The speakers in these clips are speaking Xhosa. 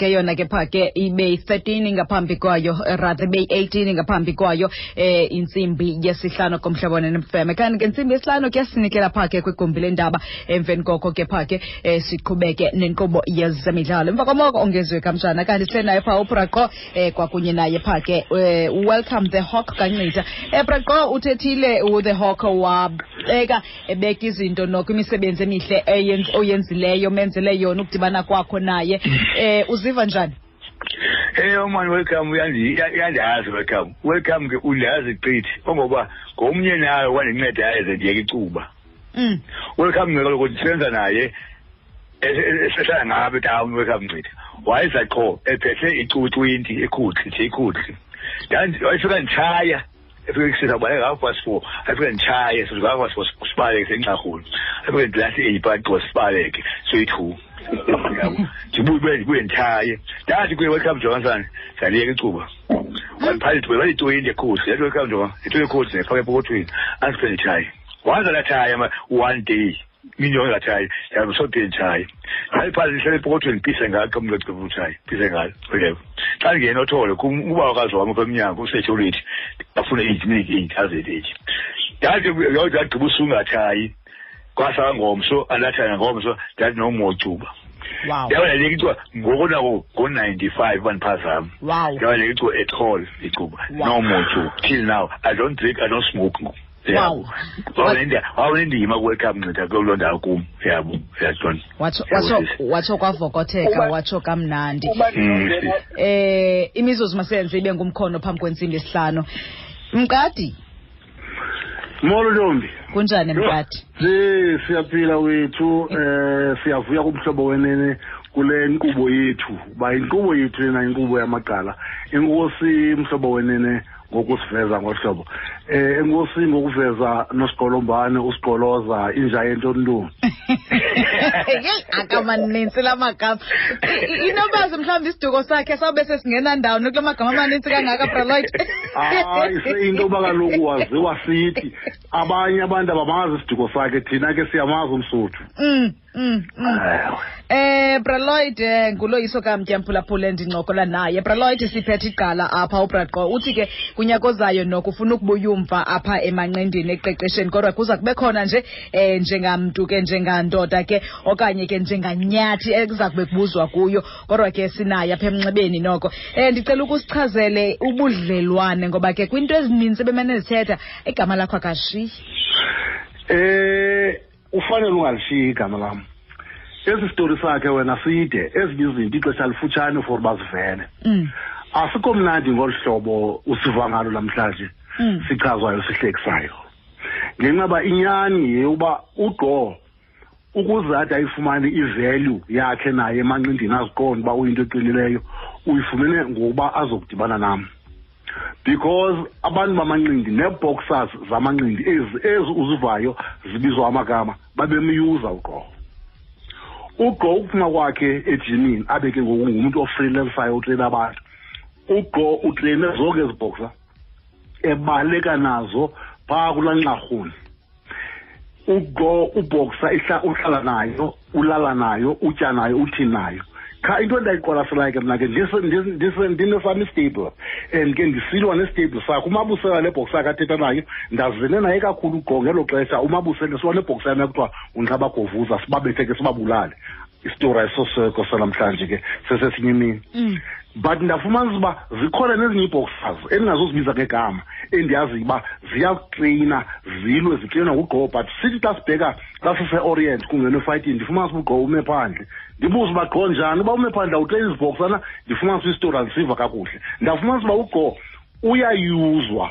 ke yona ke phaa ke ibeyi-13 ngaphambi kwayo eh, rather ibeyi-18 ngaphambi kwayo eh intsimbi yesihlanu komhlabone nemfeme kanti ke ntsimbi yesihlanu kuyasinikela phaa ke kwigumbi lendaba emveni koko ke phaa ke eh, siqhubeke nenkqubo yezemidlalo emva komoko ongeziwe kamtshana kanti sihle naye phaa ubraqo eh, kwakunye naye phaa ke eh, welcome the hawk kancitha eh, braqo uthethile u-the hawk wabeka ebeka izinto noko imisebenzi emihle oyenzileyo menzele yona ukudibana kwakho naye um uziva njani Hey man welcome uyandiyazi welcome welcome ke undiyazi qithi ongoba ngomnye naye wandinceda yaze ndiyeke icuba mm. welcome ngeke lokho ndisebenza naye esehlala ngabe town welcome ncitha wayeza qho ephethe icu 20 ekhutli nje ikhutli wayefika ndishaya efike kusisa uba engakho kwasifo afike nditshaye so ndingakho kwasifo sibaleke senxarhulu afike ndilahle eyipati xa sibaleke soyi-two ndibuye ndibuye ndithaye ndathi kuye welcome johansani ndaliyeka icuba wandiphalithe kuye walitoyini ekhosi yathi welcome johan itoyi ekhosi ndifaka epokothweni andifike ndithaye wanza lathaya one day into engathi hayi yakusodentshi hayi hayi phaa ndihlele epokothweni ndipise ngayo xa umntu eceba ukuthi hayi ndipise ngayo uyeva xa ndingena othole uba wakazi wam apha emnyango usecurity afune age minike age azet age ndathi yagqiba usungathi hayi kwasala ngomso alathana ngomso ndathi nomocuba yabaleka ithiwa ngoko nako ngo-ninety five bandiphazama yabaleka ithiwa at all icuba no mocuba till now i don't drink i don't smoke ngoku wow wawunendima kuwelcome ncitha kuloo ndawo kum yabo uyaqonda watsho kwavokotheka watsho kamnandi um mm. eh, imizuzu masenze ibe ngumkhono phambi kwentsimbi esihlanu mkadi molo ntombi kunjani mkadi siyaphila wethu um siyavuya kumhlobo wenene kule nkqubo yethu uba inkqubo yethu lena inkqubo yamagqala inkosi mhlobo wenene ngokusiveza ngolu hlobo um eh, enkosi ngokuveza nosigolombane usigoloza inja yento nlungu yeyi akamaninzi la magama inobazi mhlawumbi isiduko sakhe sawube sesingenandawo nokula magama amaninzi kangaka braloid hayi seyinto yoba kaloku waziwa sithi abanye abantu abamazi isiduko sakhe thina ke siyamazi umsuthu mm. Mm, mm. Eh Braloid eh, nguloyiso kamtyamphulaphule ndincokola naye Braloid siphethe igqala apha ubraqo uthi ke kunyaka ozayo noko ufuna ukubuya umva apha emanqendini eqeqesheni kodwa kuza kube khona nje eh njengamntu ke njengandoda ke okanye ke njenganyathi ekuza kube kubuzwa kuyo kodwa ke sinaye apha emnxebeni noko eh ndicela ukusichazele ubudlelwane ngoba ke kwinto ezininzi bemene zithetha igama lakho akashiyi eh ufanele ungalishiyi igama lam esi sitori sakhe wena side ezinye izinto ixesha lifutshane for uba zivele mm. asikho mnandi ngolu hlobo usiva ngalo namhlanje mm. sichazwayo sihlekisayo ngenxa ba inyani yeuba ugo ukuze ade ayifumane ivalue yakhe naye emanqindini aziqonde uba uyinto eqinileyo uyifumene ngokuba azokudibana nam because abantu bamanqindi nee-boxers zamanqindi ezi ezi uzivayo zibizwa amagama babemyuza uqobo uqo ukuphuma kwakhe ejimini abe ke ngoku ngumntu ofreelansayo utreyina abantu uqo utreyine zonke ezi boxer ebaleka nazo phaa kulaa nxarhuni ugo ubhoksa uhlala nayo ulala nayo utya nayo uthi nayo kha into endayiqwalaselayo ke mna ke ndinesam istable and ke ndisilwa nestable sakho umabusela le bhoksa kathetha nayo ndazine naye kakhulu ugo ngelo xesha umabusela siwa nebhoksa yam yakuthiwa unqabagovuza sibabethe ke sibabulale isitora esoseko sanamhlanje ke sesesinye imini mm. but ndafumanisa uba zikhona nezinye iiboxers endingazozibiza ngegama endiyaziyo uba ziyakutreyina zilwe zitreyinwa ngugqobo but sithi xa sibheka xa siseorient kungeno efayitini ndifumanisa uba ugqobo ume phandle ndibuze uba gqo njani uba ume phandle awutreyina iziboxana ndifumanisa uba isitora zisiva kakuhle ndafumanisa uba ugqo uyayuzwa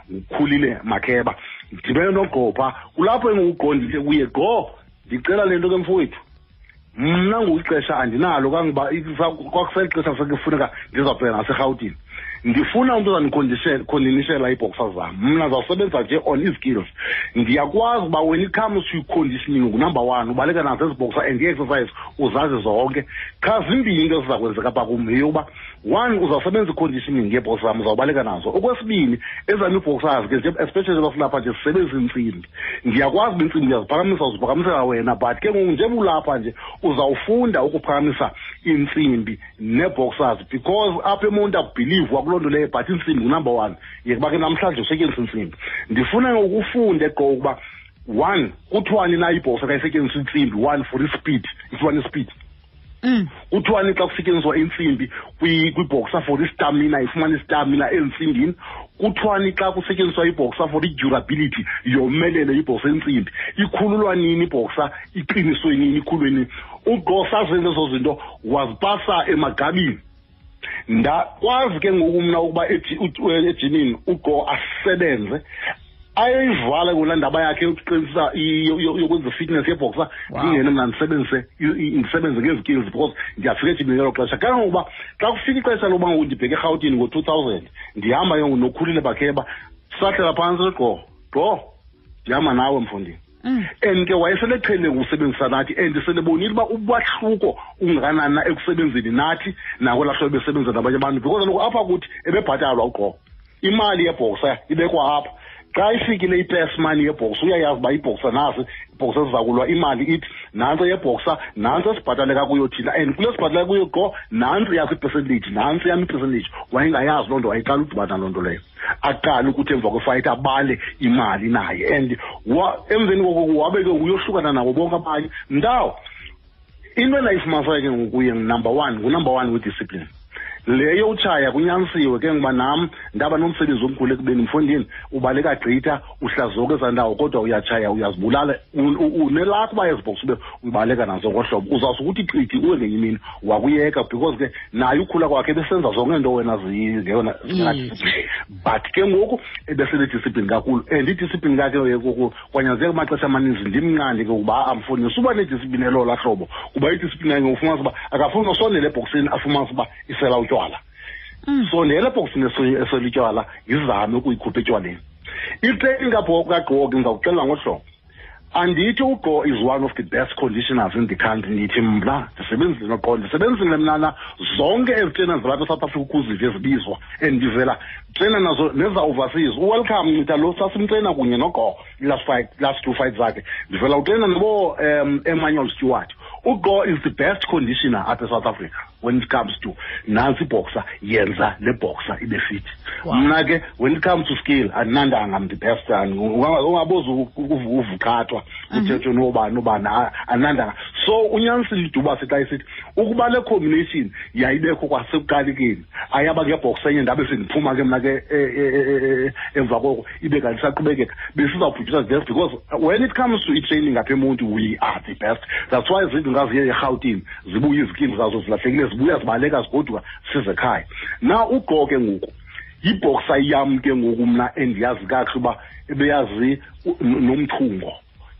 ukhulile makeba ndidibene nogqopha kulapho engukuqondise kuye gqo ndicela le nto ke mfowethu mna ngokwixesha andinalo kangoba kwakuseli xesha sekufuneka ndizawubheka ngaserhawutini ndifuna umntu ozandikhondinishela iibhoksa zam mna zawusebenza nje on izikills ndiyakwazi uba when it comes to conditioning ngunumber one ubaleka nazo ezibhoksa and i-exercise uzazi zonke qha zimbini into ziza kwenzeka pha kum yeyokuba one uzawusebenza i-conditioning yeebhoks zam uzawubaleka nazo okwesibini ezam iibhoks azi ke especially basilapha nje sisebenzisa iintsimbi ndiyakwazi uba iintsimbi ndiyaziphakamisa uziphakamisela wena but ke ngoku njengoba ulapha nje uzawufunda ukuphakamisa iintsimbi neeboxers because apha emonti akubhilivu wakuloo nto leyo but iintsimbi ngunumber one yekuba ke namhlanje usetyenzisa iintsimbi ndifuna ngokufunde qo ukuba one kuthiwani na ibhosa kayisetyenziswa intsimbi one for ispeed ifumane ispeed Mm. kuthiwani xa kusetyenziswa intsimbi kwiboxer for istamina ifumana istamina ezintsimbini kuthiwani xa kusetyenziswa ibhoxa for i-durability yomelele ibhoxa entsimbi ikhululwa nini ibhoxa iqiniswe nini ikhulwe nini ugosa zenze ezo zinto wazipasa emagabini ndakwazi ke ngoku mna ukuba ejimini ugo asebenze ayoyivala kula ndaba yakhe yokuqinisa yokwenza fitness yebhoxa ndingene mna ndisebenzise ndisebenze ngezikills because ndiyafika ejimini ngelo xesha kangangokuba xa kufika ixesha loba ngoku ndibheke erhawutini ngo-two thousand ndihamba yongo nokhulile bakheba sahlela phantsi gqo gqo ndihamba nawe mfundini mm. and ke wayeseleqhele ukusebenzisa nathi and selebonile uba ubahluko ungakanani na ekusebenzeni nathi nako lahlo ebesebenza nabanye abantu because kaloku apha kuthi ebebhatalwa uqobo imali yebhoksa ibekwa apha xa ifikile i-pass money yebhoksa uyayazi uba ibhoksa nasi ibhoksa ezizakulwa imali ithi nantso yebhoksa nantso esibhataleka kuyo thina and kule sibhataleka kuyo qo nantso yakho ipercentage nantso yam ipercentage wayengayazi loo nto wayeqala udibana loo nto leyo aqale ukuthi emva kwefayithi abale imali naye and emveni koko wabe ke uyohlukana nabo bonke abanye ndawo into endayifumasayo ke ngokuye number one ngunumber one wediscipline leyo utshaya kunyanisiwe ke ngoba nam ndaba nomsebenzi omkhulu ekubeni mfondini ubaleka gqitha uhlazoke sandawo kodwa uyatshaya uyazibulala unelakho uba ezibhoks ube uyibaleka nazo ngohlobo uzawusuke uthi qithi uwe ngenye imini wakuyeka because ke naye ukhula kwakhe besenza zonke into wena zingeyona mm. but ke ngoku ebesenediscipline kakhulu and idiscipline kakhe kwanyanzeka amaxesha amaninzi ndimnqandi ke ukuba amfuni suba nediscipline elola hlobo kuba idiscipline yange ufumanisa uba akafuni osondele ebhoksini afumanisa uba isela utywala mm. so nele bhoksini eselitywala yizame ukuyikhupha etywaleni itraining kagqoki ndizawuxelela ngohlobo andithi ugo is one of the best conditioners in the country ndithi mna ndisebenzile noqola ndisebenzile mnana zonke ezi trena zilapha esouth africa ukuzive zibizwa endibizela trena nazo neza overseas uwelcome ncitha lo sasimtrena kunye nogo last fight last two fight zakhe ndivela utrena nobo um emmanuel stewart ugo is the best conditioner apha esouth africa when it comes to nansi ibhoxa yenza le bhoxa ibe fithi mna ke when it comes to skill andinandanga am the best ungabozi uvuqhathwa mhm. uthethwe nobani ubani andinandanga so unyanisile iduba sithi ayisithi ukuba le combination yayibekho kwasekuqalikeni ayaba ke bhoxa enye ndabe sendiphuma ke mna ke e, e, e, emva koko ibe kanti saqhubekeka besizawubhutyisa the best because when it comes to i-training apha emuntu we are the best that's why zinto ngaziye erhawutini zibuye izikini zazo zilahlekile zibuya zibaleka zigoduka size khaya na uqo ke ngoku yibhoksa yam ke ngoku mna endiyazi kakuhle uba ebeyazi nomthungo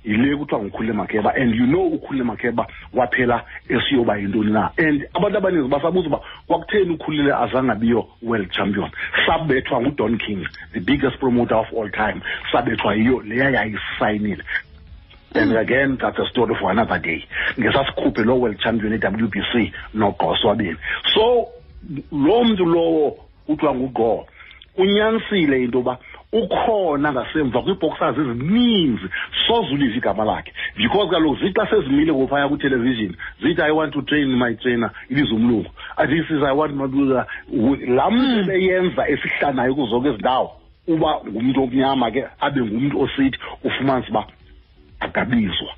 yile kuthiwa ngukhulule makeba and you know ukhulule makeba waphela esiyoba yintoni na and abantu abaninzi basabuza uba kwakutheni ukhulule azangabiyo world champion sabethwa ngudon king the biggest promoter of all time sabethwa yiyo leya yayisayinile and mm. again that's a story for another day ngesasikhuphe loo world champion e-w b c nogqo swabini so loo mntu lowo kuthiwa ngugqo unyanisile into yoba ukhona ngasemva kwiiboxers ezininzi sozuliva igama lakhe because kaloku zixa sezimile ngophaya kwithelevishini zithi i want to train my trainer ibiza umlungu this is i want maduza laa mntu hmm. eyenza esihlanayo kuzonke ezi ndawo uba ngumntu omnyama ke abe ngumntu osithi ufumanisa uba akabizwa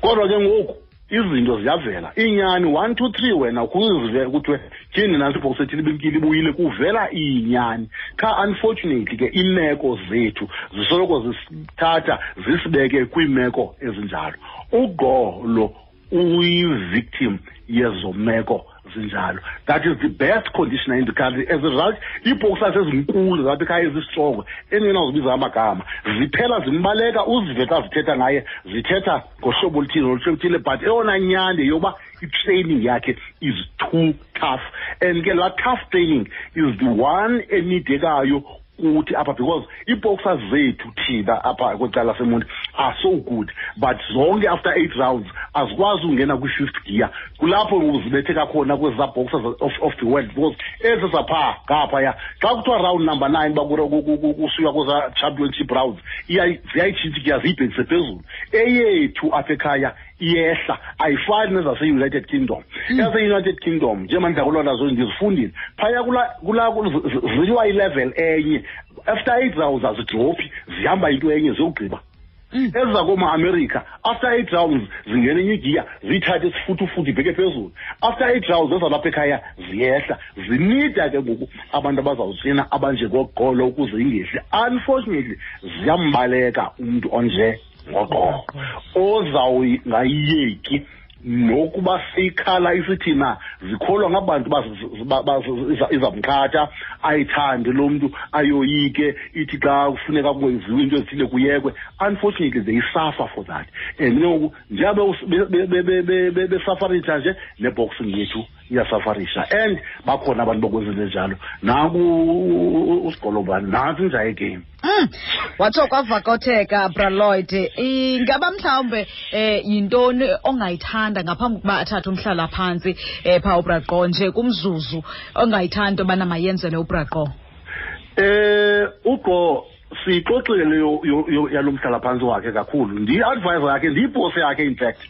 kodwa ke ngoku izinto ziyavela iinyani one two three wena kuzive kuthiwe tyhini nantsi ibhokisi ethile ibimkile ibuyile kuvela iinyani qha unfortunately ke iimeko zethu zisoloko zisithatha zisibeke kwiimeko ezinjalo ugqolo uyi-victim yezo meko zinjalo that is the best conditioner in the country as a result iibhokisa sezinkulu zathi khaya ezisitrongo endinawuzibiza amagama ziphela zimbaleka uzive xa zithetha ngaye zithetha ngohlobo oluthile oluhlobo oluthile but eyona nyande yokuba i-training yakhe is too tough and ke laa tough training is the one enidekayo kuthi apha because iiboksa zethu thina apha kwecala semonti are so good but zonke after eight rounds azikwazi ungena kwi-fifth gear kulapho uzibethe kakhona kweza boksa of, of the world because ezi zaphaa ngaphaya xa kuthiwa round number nine uba kusuka kweza championship rounds ziyayitshintsha igiya ziyibhekise phezulu eyethu apha ekhaya iyehla ayifani nezase-united kingdom mm. eyase-united kingdom njengoba ndidakulona zona ndizifundile phaya zilwa ilevel enye after eight rounds azidrophi zihamba into enye ziyogqiba mm. ezi zakoomaamerica after eight rounds zingena enye igiya ziyithathe isifuthufuthi ibheke phezulu after eight rounds ezalapha ekhaya ziyehla zinida ke ngoku abantu abazawutsina abanjengogolo ukuze ingehli unfortunately ziyambaleka umntu onje ngoko ozawungayiyeki nokuba sikhala isithi na zikholwa ngabantu izamqhatha ayithande lo mntu ayoyike ithi xa kufuneka kungenziwe into ezithile kuyekwe unfortunately they suffer for that and ke ngoku njengabe besafarisha nje neboxing yethu iyasafarisa and bakhona abantu bakwezinto ezinjalo naku usigolobani nantsi injaye game Mm. Watsho kwavakatheka Braloid ingaba mhlawumbe eh yintoni ongayithanda ngaphambi kokuba athathe umhlala phansi eh pha uBraqo nje kumzuzu ongayithanda obana mayenzele uBraqo Eh uGo siyixoxele yalo mhlalaphantsi wakhe kakhulu ndiyi-advisor yakhe ndiyipose yakhe in fact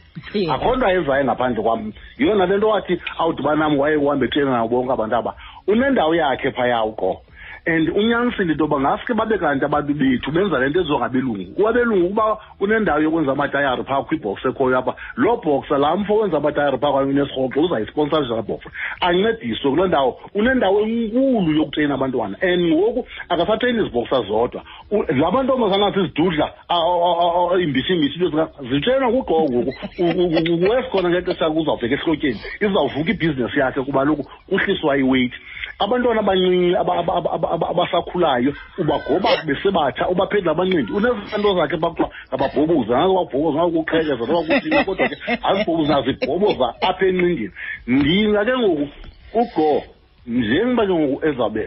akho nto ayezayo ngaphandle kwam yiyona le nto wathi awudiba nam waye kuhambe etsheni nawo bonke abantu aba unendawo yakhe phaya uqo and unyanisile into yoba ngaske babe kanti abantu bethu benza le nto ezongabelungu kwabelungu ukuba kunendawo yokwenza amatayari phaa kwibox ekhoyo apha loo boxa laa mfo wenza amatayari phaa kwaye unesirhoxo uzayisponsarisha laa boxa ancediswe kuloo ndawo unendawo enkulu yokutreyina abantwana and ngoku akasatreyini iziboxa zodwa la mantombazana athi zidudla imbisimbisi into zitreyinwa ngugqoo ngoku uwes khona ngexesha kuzawubheka ehlotyeni izawuvuka ibhizinesi yakhe kuba loku uhliswa iweight abantwana abancinci abasakhulayo ubagoba besebatsha ubaphendla abancindi unezinto zakhe bakuthiwa ngababhobuza ngakubabhoboza ngakuqhekeza nobakuthina kodwa ke azibhobuza azibhoboza apha encindini ndinga ke ngoku ugo njengoba ke ngoku ezabe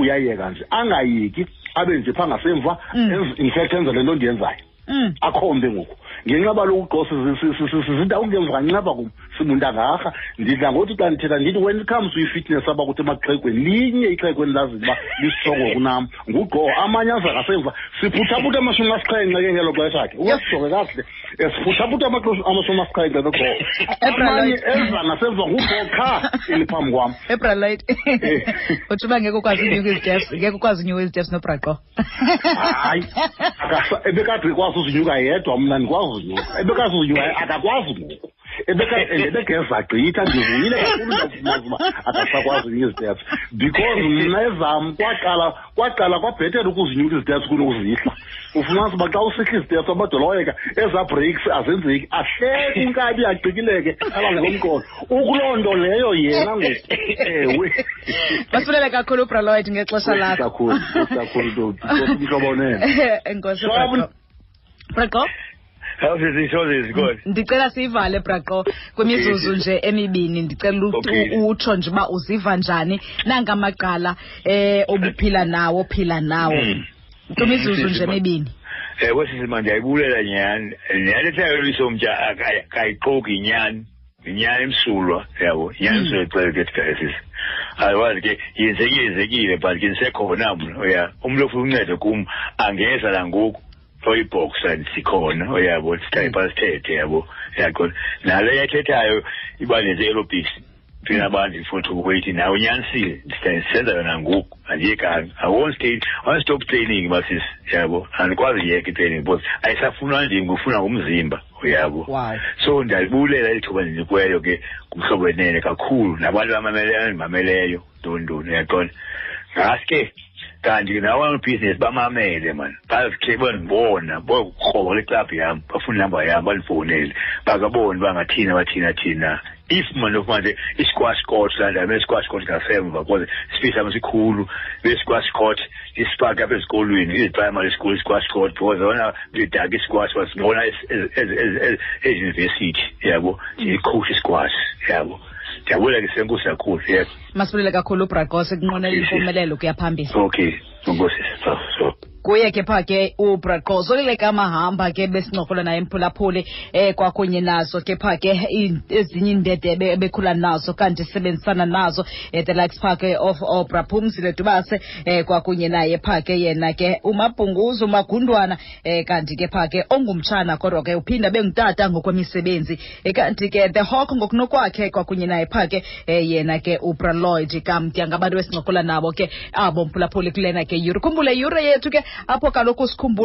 uyayeka nje angayeki abe nje pha ngasemva mm. in fact enze le nto ndiyenzayo mm. akhombe ngoku ngenxa yoba lokuqosa sithi awungemva ncaba kum simuntu angarha ndidla ngothi xa ndithetha ndithi when it comes to i-fitness aba kuthi emaxhegweni linye ixhego endilazi uba lisitrongo kunam ngugqo amanye aza ngasemva siphuthaputha amashumi asixhenxe ke ngelo xesha ke uyasijonge kakuhle eh, siphuthaputha amashumi asixhenxe kegqo amanye eza ngasemva ngugqo qha eliphambi kwam ebralite eh. utsho uba ngeke ukwazi unyuka iziteps ngeke ukwazi unyuka iziteps nobraqo hayi ebekade ekwazi uzinyuka yedwa mna ndikwazi uzinyuka ebekwazi uzinyuka akakwazi ngoku ebekeza gqitha ndivuyile kakhulu ndafumazi uba akasakwazi unyuka iziteps because mna ezam kwaqala kwaqala kwabhetele ukuzinyuka iziteps kunokuzihla ufumanisa uba xa usihla iziteps amadoloyeka eza breaks azenzeki ahleke inkabi agqikileke alale ngomqolo ukuloo nto leyo yena ngoewe masibulele kakhulu ubraloid ngexesha lakho kakhulu kakhulu toti mhlobo nene enkosi braqo ndicela siyivale braqo kwimizuzu nje emibini ndicela utsho nje uba uziva njani nanga amagqala eh obuphila nawo ophila nawo hmm. kwimizuzu nje emibini ewe eh, sisima ndiyayibulela nyhani nyhani esayolisomtsha akayiqoki nyhani yinyaya emsulwa yabo yinyaya hmm. emsulwa ecele ke dialysis ayiwazi ke yenzekile yenzekile but ke ndisekhona mna oya umntu ofuna uncedo kum angeza langoku oyibhoxa sikhona oyabo sidayipha hmm. sithethe yabo yaqona nale yathethayo iba nenze elobhisi thina abantu ndifuna ukuthi ukuweyithi nawe unyanisile ndisenza yona ngoku andiyekanga i won't stay i stop training masisi yabo andikwazi yeka itraining because ayisafunwa ndim kufuna ngumzimba uyabo wow. so ndiyayibulela eli thuba ndinikweyo ke kumhlobo wenene kakhulu nabantu bamameleyo ndimameleyo ntoni uyaqonda ngaske kanti nawa business bamamele mani bazikhe bandibona bokukrhoba le club yam bafuna inamba yam bandifowunele bakaboni bangathina bathina thina if manje of manje i-squash court landa me squash court ngasemva because sifisa msikhulu be-squash court isifake apha ezikolweni iziprimary school i-squash court because ona ngidaka i-squash basibona eyunivesithi yabo siyicoach i-squash yabo ndiyabulela ke senkosi kakhulu yebo masibulele kakhulu ubragos ekunqwenela impumelelo kuyaphambili okay Enkosi sithafu kuye ke pha ke ubratqozo lilekama hamba ke besincokola naye mphulaphuli eh kwakunye nazo ke pha ke ezinye indede ebekhula nazo kanti sebenzisana nazo eh, the likes pha ke of obraphumzile dubase eh kwakunye naye pha ke yena ke umabhunguzo magundwana eh kanti ke pha ke ongumtshana kodwa ke uphinda bengutata ngokwemisebenzi ikanti ke the hawk ngokunokwakhe kwakunye naye phaa ke um yena ke ubraloid kamtya ngabantu esincokola nabo ke abo mphulaphuli kulena ke yure khumbule yure yethu ke apho kaloku sikhumbula